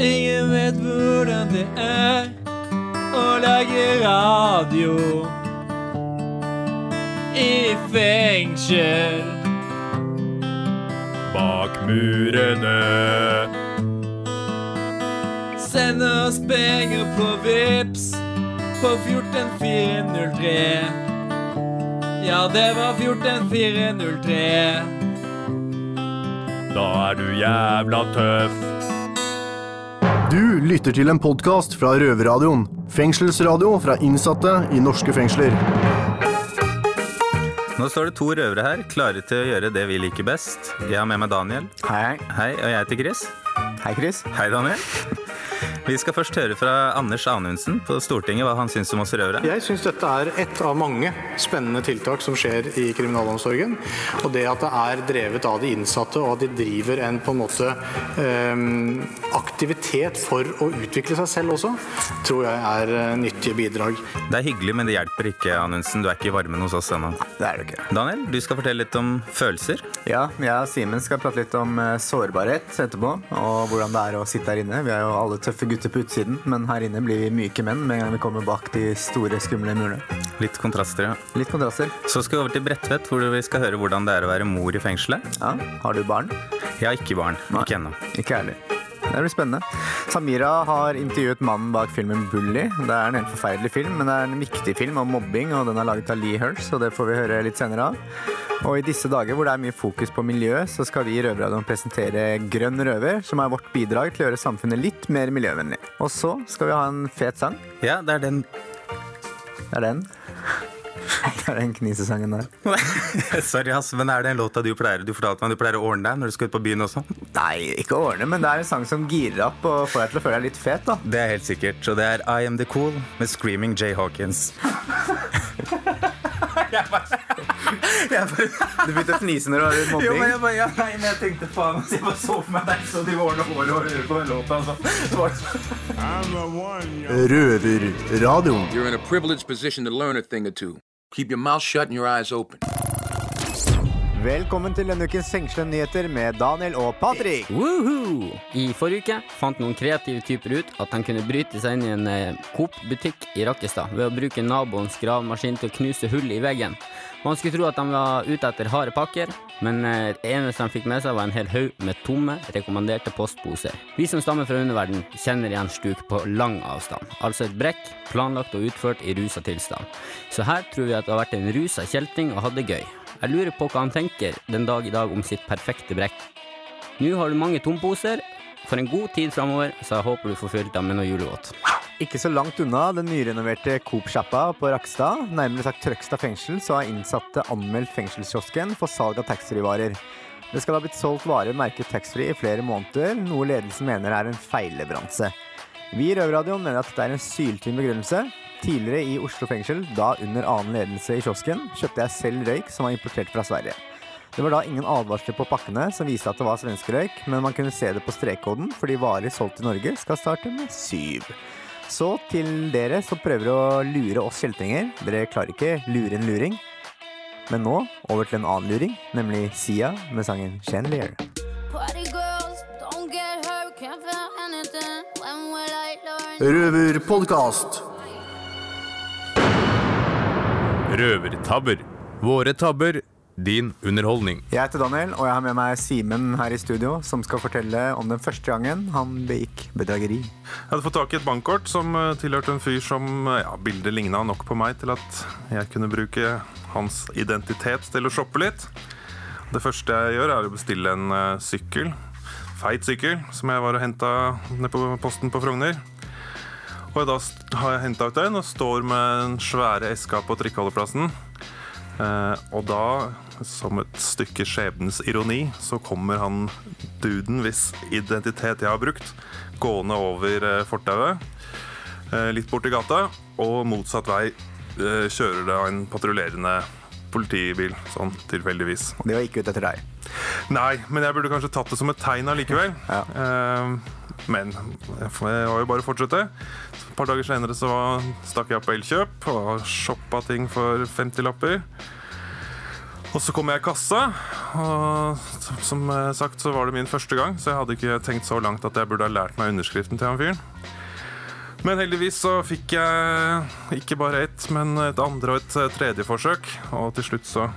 Ingen vet hvordan det er å lage radio i fengsel. Bak murene. Send oss penger på Vips på 14403. Ja, det var 14403. Da er du jævla tøff. Du lytter til en podkast fra Røverradioen. Fengselsradio fra innsatte i norske fengsler. Nå står det to røvere her, klare til å gjøre det vi liker best. Jeg har med meg Daniel. Hei, Hei, og jeg heter Chris. hei Chris. Hei, Daniel. Vi skal først høre fra Anders Anundsen på Stortinget hva han syns om oss røvere. Jeg syns dette er ett av mange spennende tiltak som skjer i kriminalomsorgen. Og det at det er drevet av de innsatte, og at de driver en på en måte um, aktivitet for å utvikle seg selv også, tror jeg er eh, nyttige bidrag. Det er hyggelig, men det hjelper ikke, Anundsen. Du er ikke i varmen hos oss ennå. Det er du ikke. Daniel, du skal fortelle litt om følelser. Ja, jeg og Simen skal prate litt om eh, sårbarhet etterpå, og hvordan det er å sitte her inne. Vi er jo alle tøffe gutter på utsiden, men her inne blir vi myke menn med en gang vi kommer bak de store, skumle murene. Litt kontraster, ja. Litt kontraster. Så skal vi over til Bredtvet, hvor vi skal høre hvordan det er å være mor i fengselet. Ja, har du barn? Jeg har ikke barn. Nei. Ikke ennå. Ikke heller. Det blir spennende. Samira har intervjuet mannen bak filmen 'Bully'. Det er en helt forferdelig film, men det er en viktig film om mobbing, og den er laget av Lee Hurst, og det får vi høre litt senere av. Og i disse dager hvor det er mye fokus på miljø, så skal vi i Røverradioen presentere Grønn røver, som er vårt bidrag til å gjøre samfunnet litt mer miljøvennlig. Og så skal vi ha en fet sang. Ja, det er den Det er den. Det er den knisesangen der. Sorry, ass, men er det en låta du pleier Du fortalte meg du pleier å ordne deg når du skal ut på byen også? Nei, ikke ordne, men det er en sang som girer opp og får deg til å føle deg litt fet, da. Det er helt sikkert. Og det er I Am The Cool med Screaming Jay Hawkins. Du begynte å fnise når du var mobbing. Jo, men jeg bare, ja, nei, men jeg tenkte faen Jeg bare så for meg deg så de ordner håret og hører på den låta. Altså. Det var Røverradioen. You're in a privileged position to learn a thing or two. Keep your mouth shut and your eyes open. Velkommen til denne ukens fengslende nyheter med Daniel og Patrick. Woohoo! I forrige uke fant noen kreative typer ut at de kunne bryte seg inn i en eh, Coop-butikk i Rakkestad ved å bruke naboens gravemaskin til å knuse hull i veggen. Man skulle tro at de var ute etter harde pakker, men eh, det eneste de fikk med seg, var en hel haug med tomme, rekommanderte postposer. Vi som stammer fra underverden, kjenner igjen stuk på lang avstand. Altså et brekk, planlagt og utført i rusa tilstand. Så her tror vi at det har vært en rusa kjeltring og hatt det gøy. Jeg lurer på hva han tenker den dag i dag om sitt perfekte brekk. Nå har du mange tomposer. For en god tid framover, så jeg håper du får fylt dem med noe julegodt. Ikke så langt unna den nyrenoverte Coop-sjappa på Rakstad, nærmere sagt Trøgstad fengsel, så har innsatte anmeldt fengselskiosken for salg av taxfree-varer. Det skal ha blitt solgt varer merket taxfree i flere måneder, noe ledelsen mener er en feilleveranse. Vi i Røverradioen mener at dette er en syltynn begrunnelse. Tidligere i Oslo fengsel, da under annen ledelse i kiosken, kjøpte jeg selv røyk som var importert fra Sverige. Det var da ingen advarsler på pakkene som viste at det var svenskerøyk, men man kunne se det på strekkoden fordi varer solgt i Norge skal starte med syv. Så til dere som prøver å lure oss kjeltringer. Dere klarer ikke lure en luring. Men nå over til en annen luring, nemlig Sia med sangen Chandelier. Røverpodkast. Røvertabber. Våre tabber, din underholdning. Jeg heter Daniel, og jeg har med meg Simen her i studio, som skal fortelle om den første gangen han begikk bedrageri. Jeg hadde fått tak i et bankkort som eh, tilhørte en fyr som eh, ja, bildet ligna nok på meg til at jeg kunne bruke hans identitet til å shoppe litt. Det første jeg gjør, er å bestille en eh, sykkel. Feit sykkel, som jeg var og henta nede på posten på Frogner. Og da har jeg henta ut den og står med den svære eska på trikkeholdeplassen. Eh, og da, som et stykke skjebnens ironi, så kommer han duden hvis identitet jeg har brukt, gående over eh, fortauet, eh, litt borti gata, og motsatt vei eh, kjører det en patruljerende politibil, sånn tilfeldigvis. Og det var ikke ut etter deg. Nei, men jeg burde kanskje tatt det som et tegn allikevel. Ja. Eh, men jeg var jo bare å fortsette. Et par dager senere så stakk jeg opp på Elkjøp og shoppa ting for 50 lapper. Og så kom jeg i kassa, og som sagt så var det min første gang, så jeg hadde ikke tenkt så langt at jeg burde ha lært meg underskriften til han fyren. Men heldigvis så fikk jeg ikke bare ett, men et andre og et tredje forsøk. Og til slutt så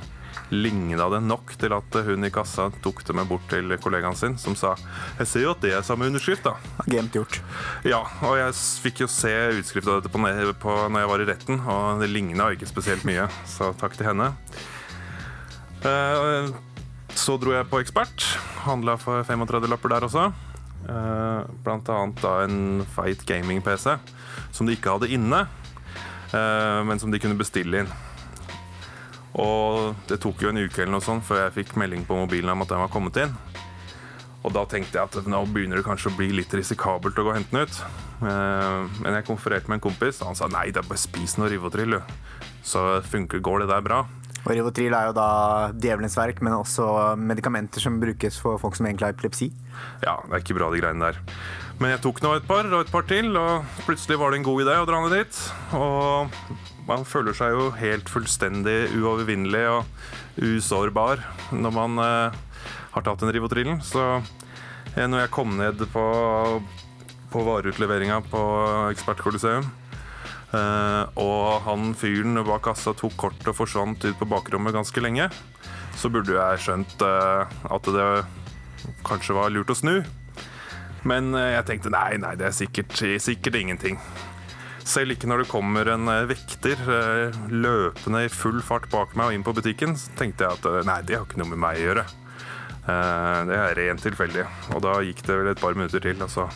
ligna det nok til at hun i kassa tok det med bort til kollegaen sin, som sa Jeg ser jo at det er samme underskrift, da. Gemt gjort. Ja, og jeg fikk jo se utskrift av dette på, på, når jeg var i retten, og det ligna ikke spesielt mye, så takk til henne. Eh, så dro jeg på Ekspert. Handla for 35 lapper der også. Eh, blant annet da en feit gaming-PC som de ikke hadde inne, eh, men som de kunne bestille inn. Og det tok jo en uke eller noe sånt før jeg fikk melding på mobilen om at den var kommet inn. Og da tenkte jeg at nå begynner det kanskje å bli litt risikabelt å gå og hente den ut. Men jeg konfererte med en kompis, og han sa nei, det er bare spis noe Rivotril, så funker, går det der bra. Og Rivotril er jo da djevelens verk, men også medikamenter som brukes for folk som egentlig har epilepsi. Ja, det er ikke bra, de greiene der. Men jeg tok nå et par, og et par til, og plutselig var det en god idé å dra ned dit. Og man føler seg jo helt fullstendig uovervinnelig og usårbar når man eh, har tatt den Rivotrillen. Så eh, når jeg kom ned på, på vareutleveringa på Ekspert Coliseum, Uh, og han fyren bak kassa tok kortet og forsvant ut på bakrommet ganske lenge. Så burde jeg skjønt uh, at det kanskje var lurt å snu. Men uh, jeg tenkte nei, nei, det er sikkert, sikkert ingenting. Selv ikke når det kommer en vekter løpende i full fart bak meg og inn på butikken, så tenkte jeg at nei, det har ikke noe med meg å gjøre. Det er rent tilfeldig. Og da gikk det vel et par minutter til, og så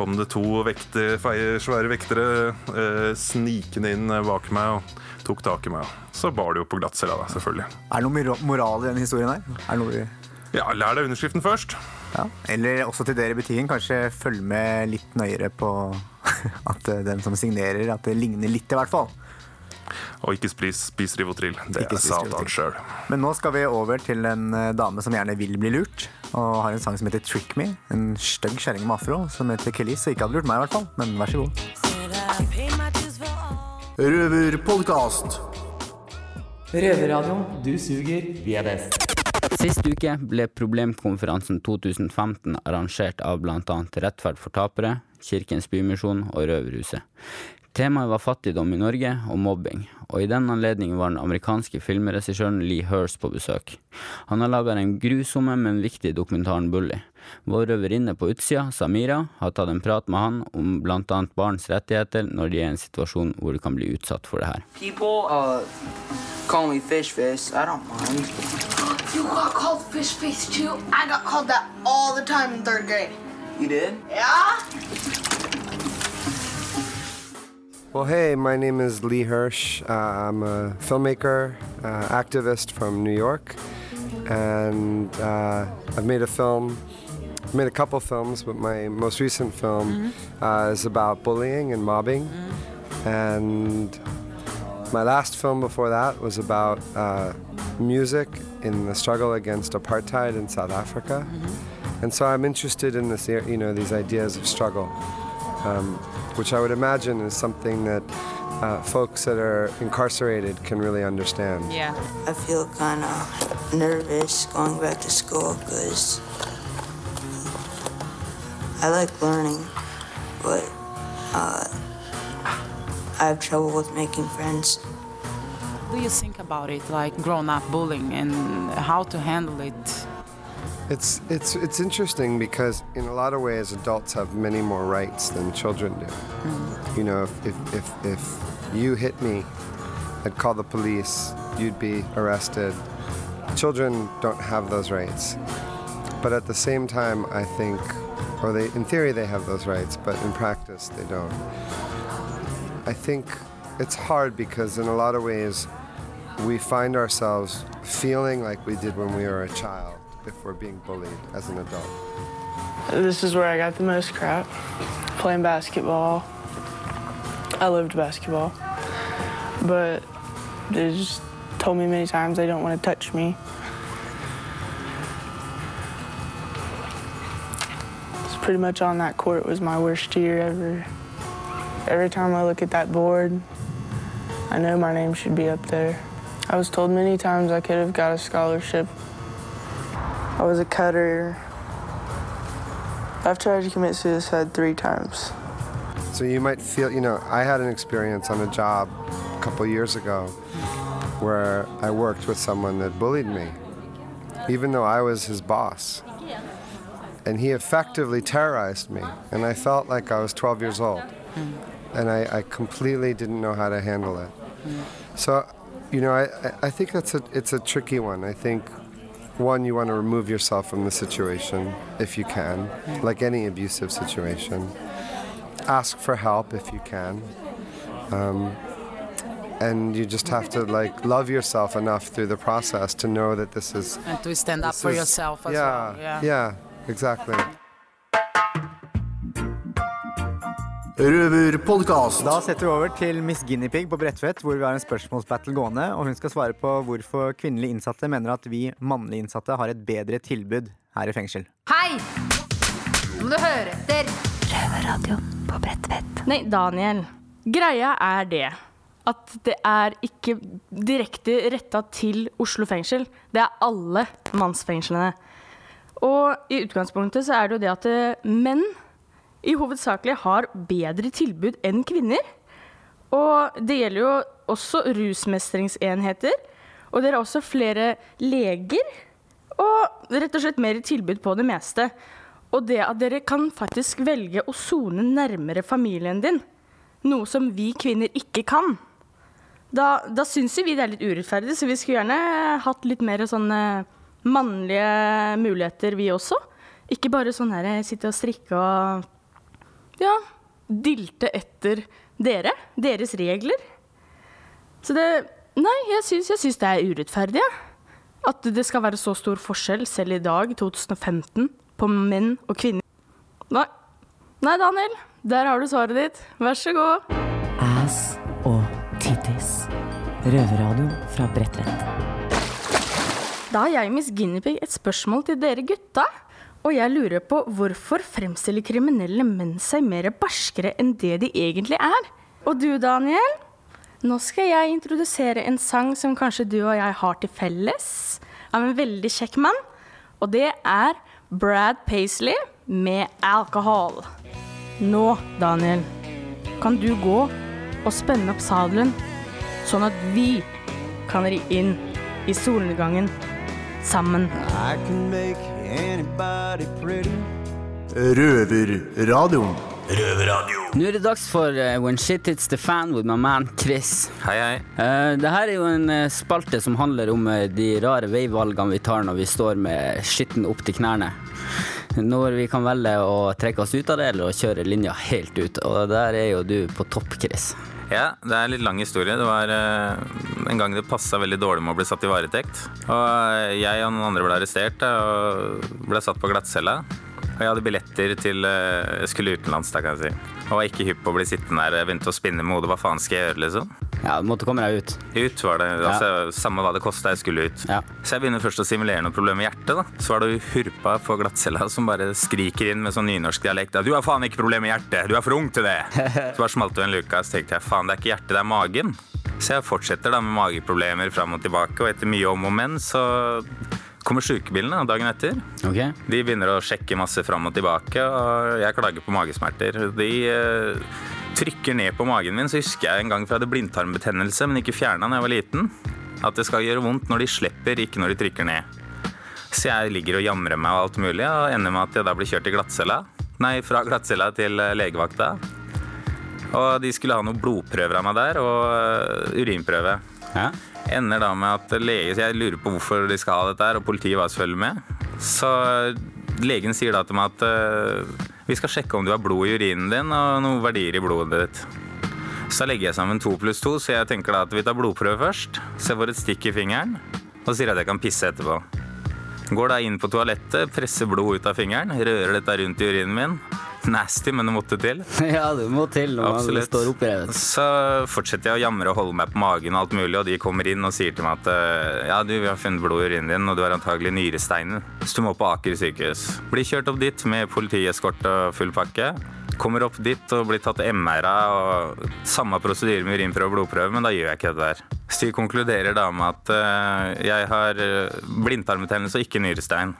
kom det to vekter, svære vektere eh, snikende inn bak meg og tok tak i meg. Så bar det jo på glattcella, da, selvfølgelig. Er det noe moral i denne historien her? Er det noe ja, lær deg underskriften først. Ja. Eller også til dere i butikken, kanskje følg med litt nøyere på at den som signerer, at det ligner litt, i hvert fall. Og ikke spis, spis Rivotril. Det er Satan sjøl. Men nå skal vi over til en eh, dame som gjerne vil bli lurt, og har en sang som heter 'Trick Me'. En stygg kjerring med afro som heter Kelis, og ikke hadde lurt meg, i hvert fall. Men vær så god. Røverpodkast. Røverradioen. Du suger, vi er best. Sist uke ble Problemkonferansen 2015 arrangert av bl.a. Rettferd for tapere, Kirkens Bymisjon og Røverhuset. Temaet var fattigdom i Norge og mobbing, og i den anledning var den amerikanske filmregissøren Lee Hirst på besøk. Han har laga den grusomme, men viktige dokumentaren Bully. Vår røverinne på utsida, Samira, har tatt en prat med han om blant annet barns rettigheter når de er i en situasjon hvor de kan bli utsatt for det her. People uh, call me fish face. I don't mind. You got called fish face too? I got called that all the time in third grade. You did? Yeah? Well, hey, my name is Lee Hirsch. Uh, I'm a filmmaker, uh, activist from New York, and uh, I've made a film. I've made a couple films, but my most recent film mm-hmm. is about bullying and mobbing. Mm-hmm. And my last film before that was about uh, music in the struggle against apartheid in South Africa. Mm-hmm. And so I'm interested in this, you know, these ideas of struggle. Um, which I would imagine is something that uh, folks that are incarcerated can really understand. Yeah. I feel kind of nervous going back to school because I like learning, but uh, I have trouble with making friends. What do you think about it, like grown up bullying and how to handle it? It's it's it's interesting because in a lot of ways adults have many more rights than children do. Mm. You know, if, if if if you hit me, I'd call the police. You'd be arrested. Children don't have those rights. But at the same time, I think, or they in theory they have those rights, but in practice they don't. I think it's hard because in a lot of ways we find ourselves feeling like we did when we were a child we're being bullied as an adult? This is where I got the most crap. Playing basketball. I loved basketball. But they just told me many times they don't want to touch me. It's pretty much on that court was my worst year ever. Every time I look at that board, I know my name should be up there. I was told many times I could have got a scholarship. I was a cutter. I've tried to commit suicide three times. So you might feel, you know, I had an experience on a job a couple years ago where I worked with someone that bullied me, even though I was his boss. And he effectively terrorized me, and I felt like I was 12 years old. And I, I completely didn't know how to handle it. So, you know, I- I think that's a, it's a tricky one. I think, one, you want to remove yourself from the situation if you can, like any abusive situation ask for help if you can. Um, and you just have to like love yourself enough through the process to know that this is And to stand up for is- yourself as yeah, well. Yeah. yeah, exactly. Røverpodkast. Da setter vi over til Miss Guinepeig Pig på Bredtvet, hvor vi har en spørsmålsbattle gående. Og hun skal svare på hvorfor kvinnelige innsatte mener at vi mannlige innsatte har et bedre tilbud her i fengsel. Hei! Nå må du høre etter. Røverradioen på Bredtvet. Nei, Daniel. Greia er det at det er ikke direkte retta til Oslo fengsel. Det er alle mannsfengslene. Og i utgangspunktet så er det jo det at eh, menn i hovedsakelig har bedre tilbud enn kvinner. Og det gjelder jo også rusmestringsenheter. Og dere har også flere leger. Og rett og slett mer tilbud på det meste. Og det at dere kan faktisk velge å sone nærmere familien din, noe som vi kvinner ikke kan, da, da syns jo vi det er litt urettferdig, så vi skulle gjerne hatt litt mer sånne mannlige muligheter, vi også. Ikke bare sånn her sitte og strikke og ja, dilte etter dere, deres regler. Så det Nei, jeg syns, jeg syns det er urettferdig, Ja. At det skal være så stor forskjell, selv i dag, 2015, på menn og kvinner. Nei. Nei, Daniel. Der har du svaret ditt. Vær så god. Ass og tittis. Røverradio fra Bredtvet. Da har jeg, Miss Guinevere, et spørsmål til dere gutta. Og jeg lurer på hvorfor fremstiller kriminelle menn seg mer barskere enn det de egentlig er? Og du, Daniel? Nå skal jeg introdusere en sang som kanskje du og jeg har til felles, av en veldig kjekk mann. Og det er Brad Paisley med 'Alcohol'. Nå, Daniel, kan du gå og spenne opp sadelen, sånn at vi kan ri inn i solnedgangen sammen. I can make. Røverradioen. Røverradio. Nå er det dags for uh, When Shit Hits The Fan with my man Chris. Hei, hei. det her er jo en uh, spalte som handler om de rare veivalgene vi tar når vi står med skitten opp til knærne. Når vi kan velge å trekke oss ut av det, eller å kjøre linja helt ut. Og der er jo du på topp, Chris. Ja, det er en litt lang historie. Det var eh, en gang det passa veldig dårlig med å bli satt i varetekt. Og eh, jeg og noen andre ble arrestert og ble satt på glattcella. Og jeg hadde billetter til eh, Jeg skulle utenlands, da, kan jeg si. Og var ikke hypp på å bli sittende der og begynte å spinne med hodet. Hva faen skal jeg gjøre, liksom? Ja, du måtte komme deg ut. Ut var det. Altså, Samme hva det kosta, jeg skulle ut. Så jeg begynner først å simulere noe problem med hjertet. da. Så var det Hurpa på glattcella som bare skriker inn med sånn nynorsk dialekt. 'Du har faen ikke problem med hjertet! Du er for ung til det!' Så bare smalt det en luka, så tenkte jeg faen, det er ikke hjertet, det er magen. Så jeg fortsetter da med mageproblemer fram og tilbake, og etter mye om og men så kommer sykebilene dagen etter. De begynner å sjekke masse fram og tilbake, og jeg klager på magesmerter. De eh, trykker ned på magen min, så husker jeg en gang fra jeg hadde blindtarmbetennelse, men ikke fjerna da jeg var liten, at det skal gjøre vondt når de slipper, ikke når de trykker ned. Så jeg ligger og jamrer meg og alt mulig, og ender med at jeg da blir kjørt til glattcella. Nei, fra glattcella til eh, legevakta. Og de skulle ha noen blodprøver av meg der, og urinprøve. Ja. Ender da med at lege så Jeg lurer på hvorfor de skal ha dette, her, og politiet var selvfølgelig med. Så legen sier da til meg at vi skal sjekke om du har blod i urinen din og noen verdier i blodet ditt. Så legger jeg sammen to pluss to, så jeg tenker da at vi tar blodprøve først. Jeg får et stikk i fingeren, og sier at jeg kan pisse etterpå. Går da inn på toalettet, presser blod ut av fingeren, rører dette rundt i urinen min. Nasty, men det måtte til. ja, det må til når man står opprevet. Så fortsetter jeg å jamre og holde meg på magen, og alt mulig, og de kommer inn og sier til meg at eh, ja, du, vi har funnet blod i urinen din, og du har antagelig nyresteinen. Så du må på Aker sykehus. Blir kjørt opp dit med politieskort og full pakke. Kommer opp dit og blir tatt MR-a og samme prosedyre med urinprøve og blodprøve, men da gjør jeg ikke det der. Så de konkluderer da med at uh, jeg har uh, blindtarmbetennelse og ikke nyrestein.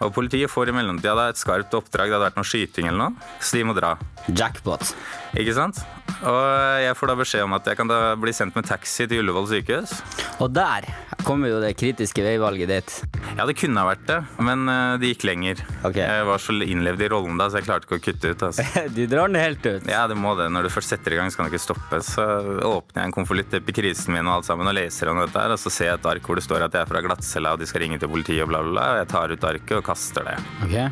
Og politiet får i mellomtida da et skarpt oppdrag, det hadde vært noe skyting eller noe, så de må dra. Jackpot. Ikke sant? Og jeg får da beskjed om at jeg kan da bli sendt med taxi til Ullevål sykehus. Og der kommer jo det kritiske veivalget ditt. Ja, det kunne ha vært det, men eh, det gikk lenger. Jeg var så innlevd i rollen da, så jeg klarte ikke å kutte ut. Altså. du drar den helt ut? Ja, det må det. Når du først setter i gang, så kan du ikke stoppe. Så åpner jeg en konvolutt i krisen min og alt sammen og leser om dette og så ser jeg et ark hvor det står at jeg er fra glattcella og de skal ringe til politiet og bla, bla, bla. Og jeg tar ut arket og kaster det. Okay.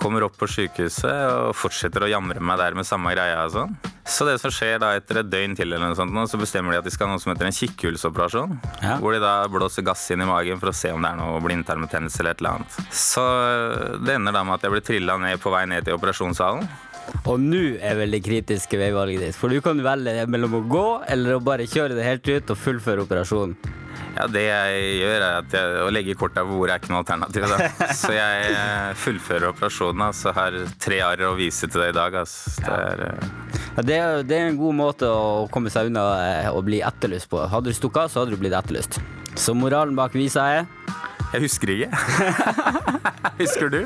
Kommer opp på sykehuset og fortsetter å jamre meg der med samme greia og sånn. Så det som skjer da etter et døgn til, eller noe sånt, så bestemmer de at de skal ha noe som heter en kikkhullsoperasjon. Ja. Hvor de da blåser gass inn i magen for å se om det er noe blindtarmbetennelse eller et eller annet. Så det ender da med at jeg blir trilla ned på vei ned til operasjonssalen. Og nå er vel det kritiske veivalget ditt, for du kan velge mellom å gå eller å bare kjøre det helt ut og fullføre operasjonen. Ja, det jeg gjør, er at jeg, å legge korta på bordet er ikke noe alternativ. Da. Så jeg eh, fullfører operasjonen. Altså, har tre arr å vise til deg i dag. Altså. Det, er, ja, det, er, det, er, en god måte å komme seg unna eh, å bli etterlyst på. Hadde du stukket av, så hadde du blitt etterlyst. Så moralen bak visa er Jeg husker ikke. husker du?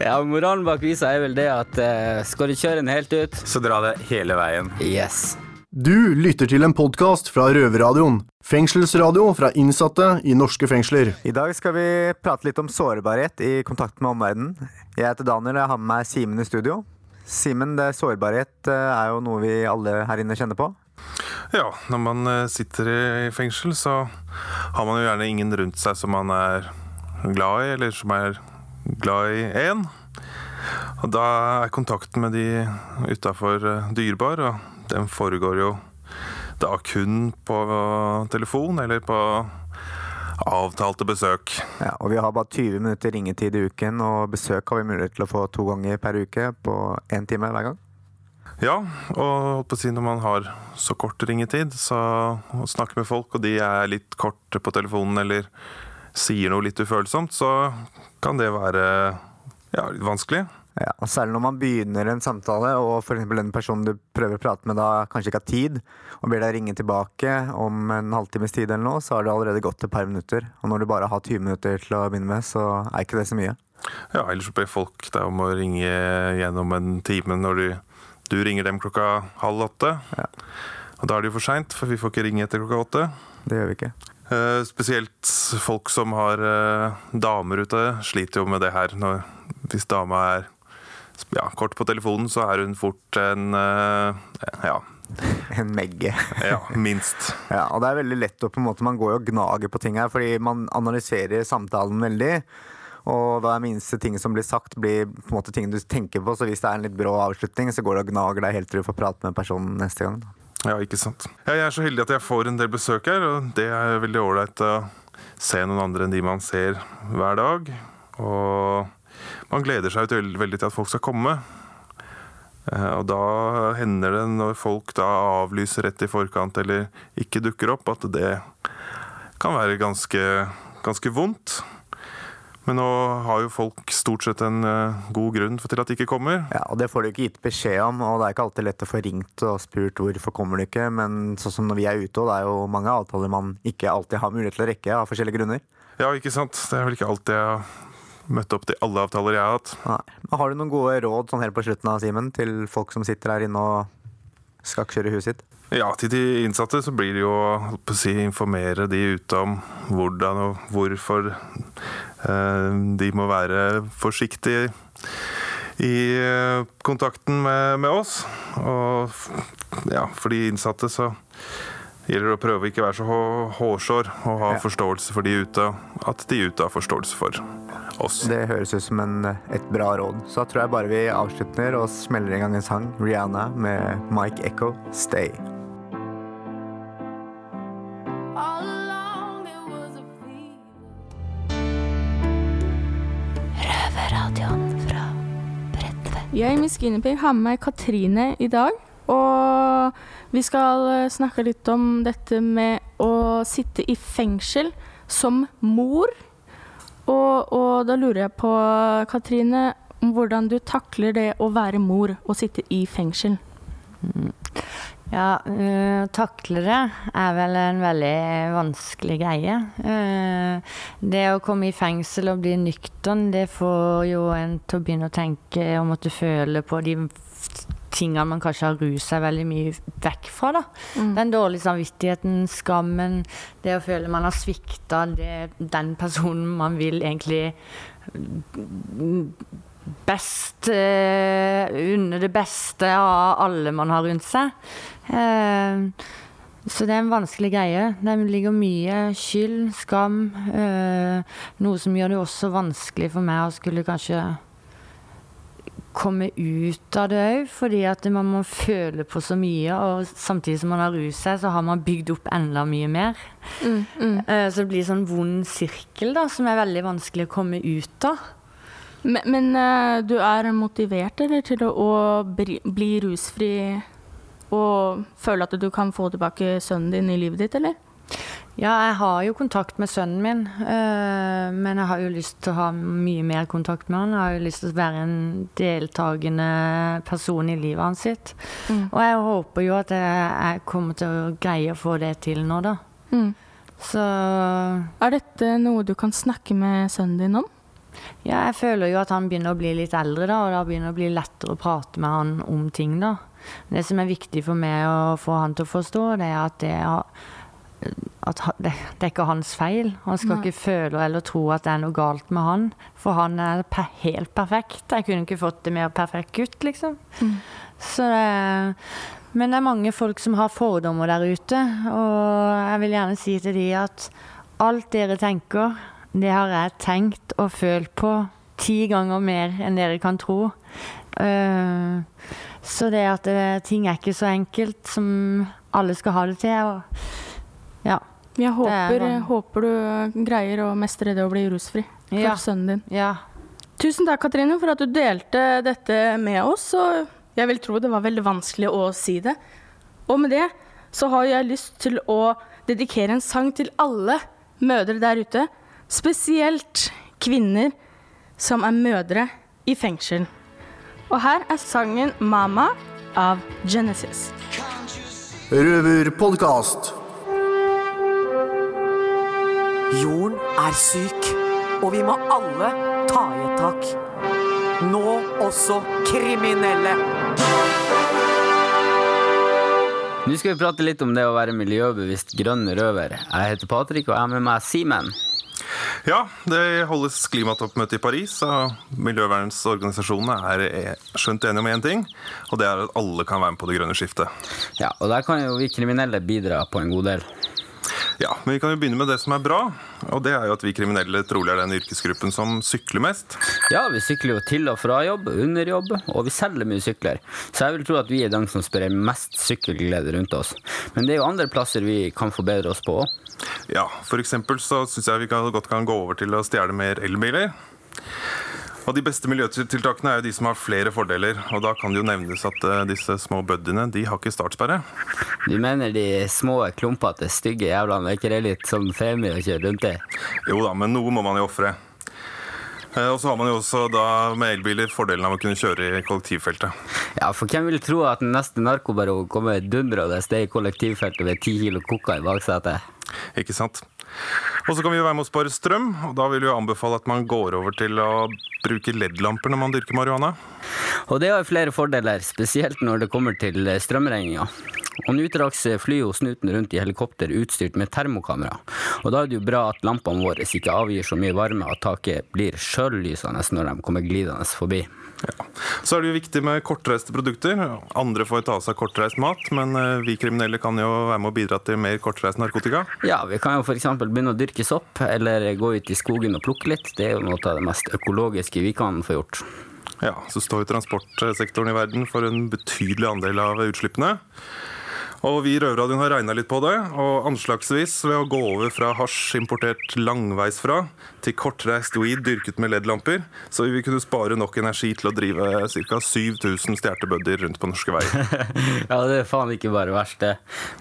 Ja, moralen bak visa er vel det at uh, skal du kjøre den helt ut Så dra det hele veien. Yes. Du lytter til en podkast fra Røverradioen. Fengselsradio fra innsatte i norske fengsler. I dag skal vi prate litt om sårbarhet i kontakt med omverdenen. Jeg heter Daniel, jeg har med meg Simen i studio. Simen, sårbarhet eh, er jo noe vi alle her inne kjenner på. Ja, når man eh, sitter i fengsel, så har man jo gjerne ingen rundt seg som man er glad i, eller som er glad i én. Og da er kontakten med de utafor eh, dyrebar. og den foregår jo da kun på telefon eller på avtalte besøk. Ja, og vi har bare 20 minutter ringetid i uken, og besøk har vi mulighet til å få to ganger per uke på én time hver gang. Ja, og på å si når man har så kort ringetid, så å snakke med folk, og de er litt korte på telefonen eller sier noe litt ufølsomt, så kan det være ja, litt vanskelig. Ja, og Særlig når man begynner en samtale, og f.eks. den personen du prøver å prate med da kanskje ikke har tid, og ber deg ringe tilbake om en halvtimes tid, eller noe, så har det allerede gått et par minutter. Og når du bare har 20 minutter til å begynne med, så er ikke det så mye. Ja, ellers ber folk deg om å ringe gjennom en time når du, du ringer dem klokka halv åtte. Ja. Og da er det jo for seint, for vi får ikke ringe etter klokka åtte. Det gjør vi ikke. Uh, spesielt folk som har uh, damer ute, sliter jo med det her. Når, hvis dama er ja, kort på telefonen, så er hun fort en uh, ja. En megge. ja, minst. Ja, og det er veldig lett å på en måte, Man går jo og gnager på ting her, fordi man analyserer samtalen veldig. Og da er minste ting som blir sagt, blir på en måte ting du tenker på. Så hvis det er en litt brå avslutning, så går det og gnager deg helt til du får prate med personen neste gang. Ja, ikke sant. Jeg er så heldig at jeg får en del besøk her, og det er veldig ålreit å se noen andre enn de man ser hver dag. Og man gleder seg veldig til at folk skal komme. Eh, og da hender det når folk da avlyser rett i forkant eller ikke dukker opp, at det kan være ganske, ganske vondt. Men nå har jo folk stort sett en uh, god grunn til at de ikke kommer. Ja, og Det får du ikke gitt beskjed om, og det er ikke alltid lett å få ringt og spurt hvorfor kommer du ikke. Men sånn som når vi er ute, og det er jo mange avtaler man ikke alltid har mulighet til å rekke av forskjellige grunner. Ja, ikke sant. Det er vel ikke alltid jeg har møtt opp til alle avtaler jeg har hatt. Nei. Har du noen gode råd sånn helt på slutten av Simen, til folk som sitter her inne og skal kjøre huset sitt? Ja, til de innsatte så blir det jo å si, informere de ute om hvordan og hvorfor eh, de må være forsiktige i eh, kontakten med, med oss. Og ja, for de innsatte så gjelder det å prøve å ikke være så hårsår og ha ja. forståelse for de ute. At de ute har forståelse for oss. Det høres ut som en, et bra råd. Så da tror jeg bare vi avslutter og smeller i gang en sang. Rihanna med Mike Echo, 'Stay'. Jeg, Miss Guinevere, har med Katrine i dag. Og vi skal eh, snakke litt om dette med å sitte i fengsel som mor. Og, og da lurer jeg på, Katrine, om hvordan du takler det å være mor og sitte i fengsel. Mm. Ja, uh, takle det er vel en veldig vanskelig greie. Uh, det å komme i fengsel og bli nøktern, det får jo en til å begynne å tenke og måtte føle på de tingene man kanskje har ruset seg veldig mye vekk fra. da. Den dårlige samvittigheten, skammen, det å føle man har svikta den personen man vil egentlig mm, best uh, Unne det beste av alle man har rundt seg. Eh, så det er en vanskelig greie. Det ligger mye skyld, skam. eh, noe som gjør det også vanskelig for meg å skulle kanskje komme ut av det òg, fordi at man må føle på så mye. Og samtidig som man har ruset så har man bygd opp enda mye mer. Eh, så det blir sånn vond sirkel da, som er veldig vanskelig å komme ut av. Men, men du er motivert eller, til å, bli rusfri og føle at du kan få tilbake sønnen din i livet ditt, eller? Ja, jeg har jo kontakt med sønnen min, eh, men jeg har jo lyst til å ha mye mer kontakt med han. Jeg har jo lyst til å være en deltakende person i livet hans sitt. Mm. Og jeg håper jo at jeg kommer til å greie å få det til nå, da. Mm. Så Er dette noe du kan snakke med sønnen din om? Ja, jeg føler jo at han begynner å bli litt eldre, da, og da begynner det å bli lettere å prate med han om ting, da. Det som er viktig for meg å få han til å forstå, det er at det er at det, det er ikke hans feil. Han skal Nei. ikke føle eller tro at det er noe galt med han. For han er per, helt perfekt. Jeg kunne ikke fått det mer perfekt gutt, liksom. Mm. Så det, men det er mange folk som har fordommer der ute, og jeg vil gjerne si til de at alt dere tenker, det har jeg tenkt og følt på ti ganger mer enn dere kan tro. Eh, så det at ting er ikke så enkelt som alle skal ha det til. Og, ja. Jeg er håper, håper du greier å mestre det å bli rusfri for Ja. sønnen din. Ja. Tusen takk, Katrine, for at du delte dette med oss. Og jeg vil tro det var veldig vanskelig å si det. Og med det så har jeg lyst til å dedikere en sang til alle mødre der ute. Spesielt kvinner som er mødre i fengsel. Og her er sangen 'Mama' av Genesis. Røverpodkast. Jorden er syk, og vi må alle ta i et tak. Nå også kriminelle. Nå skal vi prate litt om det å være miljøbevisst grønn røver. Jeg heter Patrick, og jeg er med meg Simen. Ja, det holdes klimatoppmøte i Paris, og miljøvernsorganisasjonene er eh, skjønt enige om én ting, og det er at alle kan være med på det grønne skiftet. Ja, og der kan jo vi kriminelle bidra på en god del. Ja, men vi kan jo begynne med det som er bra, og det er jo at vi kriminelle trolig er den yrkesgruppen som sykler mest. Ja, vi sykler jo til og fra jobb, under jobb, og vi selger mye sykler. Så jeg vil tro at vi er den som sprer mest sykkelglede rundt oss. Men det er jo andre plasser vi kan forbedre oss på òg. Ja, eksempel så syns jeg vi kan, godt kan gå over til å stjele mer elbiler. Og De beste miljøtiltakene er jo de som har flere fordeler. og Da kan det jo nevnes at eh, disse små buddiene de har ikke startsperre. Du mener de små, klumpete, stygge jævlene, er ikke det litt sånn femi å kjøre rundt i? Jo da, men noe må man jo ofre. Eh, Og så har man jo også da med elbiler fordelen av å kunne kjøre i kollektivfeltet. Ja, for hvem vil tro at den neste narkobaron kommer dundrende ned i kollektivfeltet med ti kilo koka i baksetet? Ikke sant? Og så kan vi jo være med å spare strøm, og da vil vi anbefale at man går over til å bruke LED-lamper når man dyrker marihuana. Og det har flere fordeler, spesielt når det kommer til strømregninga. Og Nutrax flyr jo snuten rundt i helikopter utstyrt med termokamera. Og da er det jo bra at lampene våre ikke avgir så mye varme at taket blir sjøllysende når de kommer glidende forbi. Så er det jo viktig med kortreiste produkter. Andre får ta seg kortreist mat, men eh, vi kriminelle kan jo være med å bidra til mer kortreist narkotika. Ja, vi kan jo f.eks. begynne å dyrke sopp, eller gå ut i skogen og plukke litt. Det er jo noe av det mest økologiske vi kan få gjort. Ja, så står jo transportsektoren i verden for en betydelig andel av utslippene. Og vi i Røverradioen har regna litt på det, og anslagsvis ved å gå over fra hasj importert langveisfra til kortreist weed dyrket med LED-lamper, så vil vi kunne spare nok energi til å drive ca. 7000 stjålne buddier rundt på norske veier. ja, det er faen ikke bare verst, det.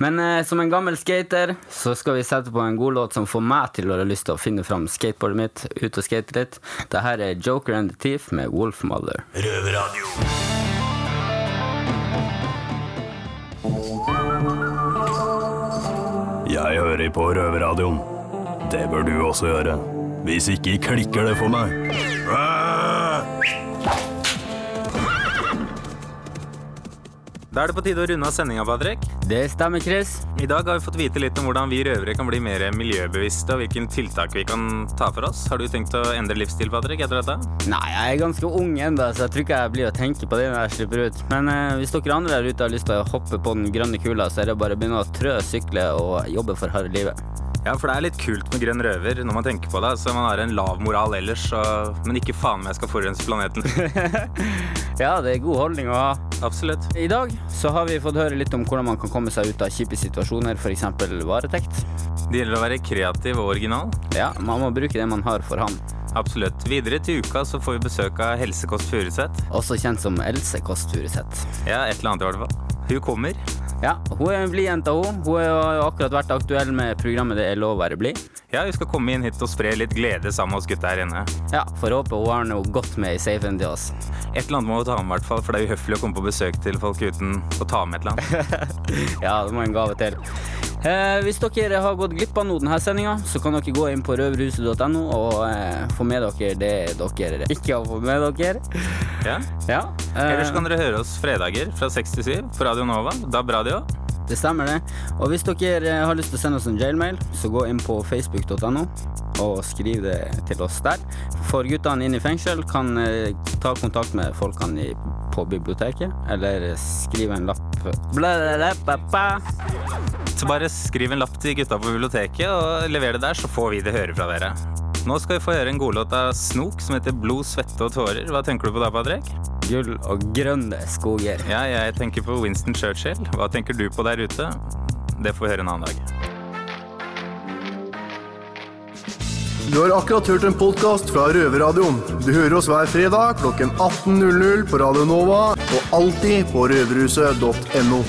Men eh, som en gammel skater, så skal vi sette på en god låt som får meg til å ha lyst til å finne fram skateboardet mitt, ut og skate litt. Det her er Joker and the Thief med Wolf Mother. Røverradio. På Røverradioen. Det bør du også gjøre. Hvis ikke klikker det for meg. Da er det på tide å runde av sendinga, Patrick. Det stemmer, Chris. I dag har vi fått vite litt om hvordan vi røvere kan bli mer miljøbevisste, og hvilke tiltak vi kan ta for oss. Har du tenkt å endre livsstil, Patrick, etter dette? Nei, jeg er ganske ung ennå, så jeg tror ikke jeg blir å tenke på det når jeg slipper ut. Men eh, hvis dere andre der ute har lyst til å hoppe på den grønne kula, så er det bare å begynne å trø, sykle og jobbe for harde livet. Ja, for det er litt kult med grønn røver når man tenker på det. Så man har en lav moral ellers, og... men ikke faen om jeg skal forurense planeten. ja, det er god holdning å ha. Absolutt. I dag så har vi fått høre litt om hvordan man kan komme seg ut av kjipe situasjoner, f.eks. varetekt. Det gjelder å være kreativ og original. Ja, man må bruke det man har for hånd. Absolutt. Videre til uka så får vi besøk av Helsekost Furuseth. Også kjent som Else Kåss Furuseth. Ja, et eller annet i hvert fall. Hun kommer. Ja, hun er en blid jente, hun. Hun har jo akkurat vært aktuell med programmet Det er lov å være blid. Ja, hun skal komme inn hit og spre litt glede sammen med oss gutta her inne. Ja, får håpe hun har noe godt med i safen til oss. Et eller annet må hun ta med, i hvert fall, for det er uhøflig å komme på besøk til folk uten å ta med et eller annet. ja, det må en gave til. Eh, hvis dere har gått glipp av denne sendinga, så kan dere gå inn på røverhuset.no og eh, få med dere det dere ikke har fått med dere. Ja. ja. Eh, Ellers kan dere høre oss fredager fra 6 til 7 på Radio Nova, DAB Radio. Det stemmer, det. Og hvis dere har lyst til å sende oss en jailmail, så gå inn på facebook.no og skriv det til oss der. For guttene inne i fengsel kan eh, ta kontakt med folkene i, på biblioteket, eller skrive en lapp Blablabla. Så bare skriv en lapp til gutta på biblioteket og lever det der, så får vi det høre fra dere. Nå skal vi få høre en godlåt av Snok som heter Blod, svette og tårer. Hva tenker du på da, Patrick? Gull og grønne skoger. Ja, jeg tenker på Winston Churchill. Hva tenker du på der ute? Det får vi høre en annen dag. Du har akkurat hørt en podkast fra Røverradioen. Du hører oss hver fredag klokken 18.00 på Radio Nova og alltid på røverhuset.no.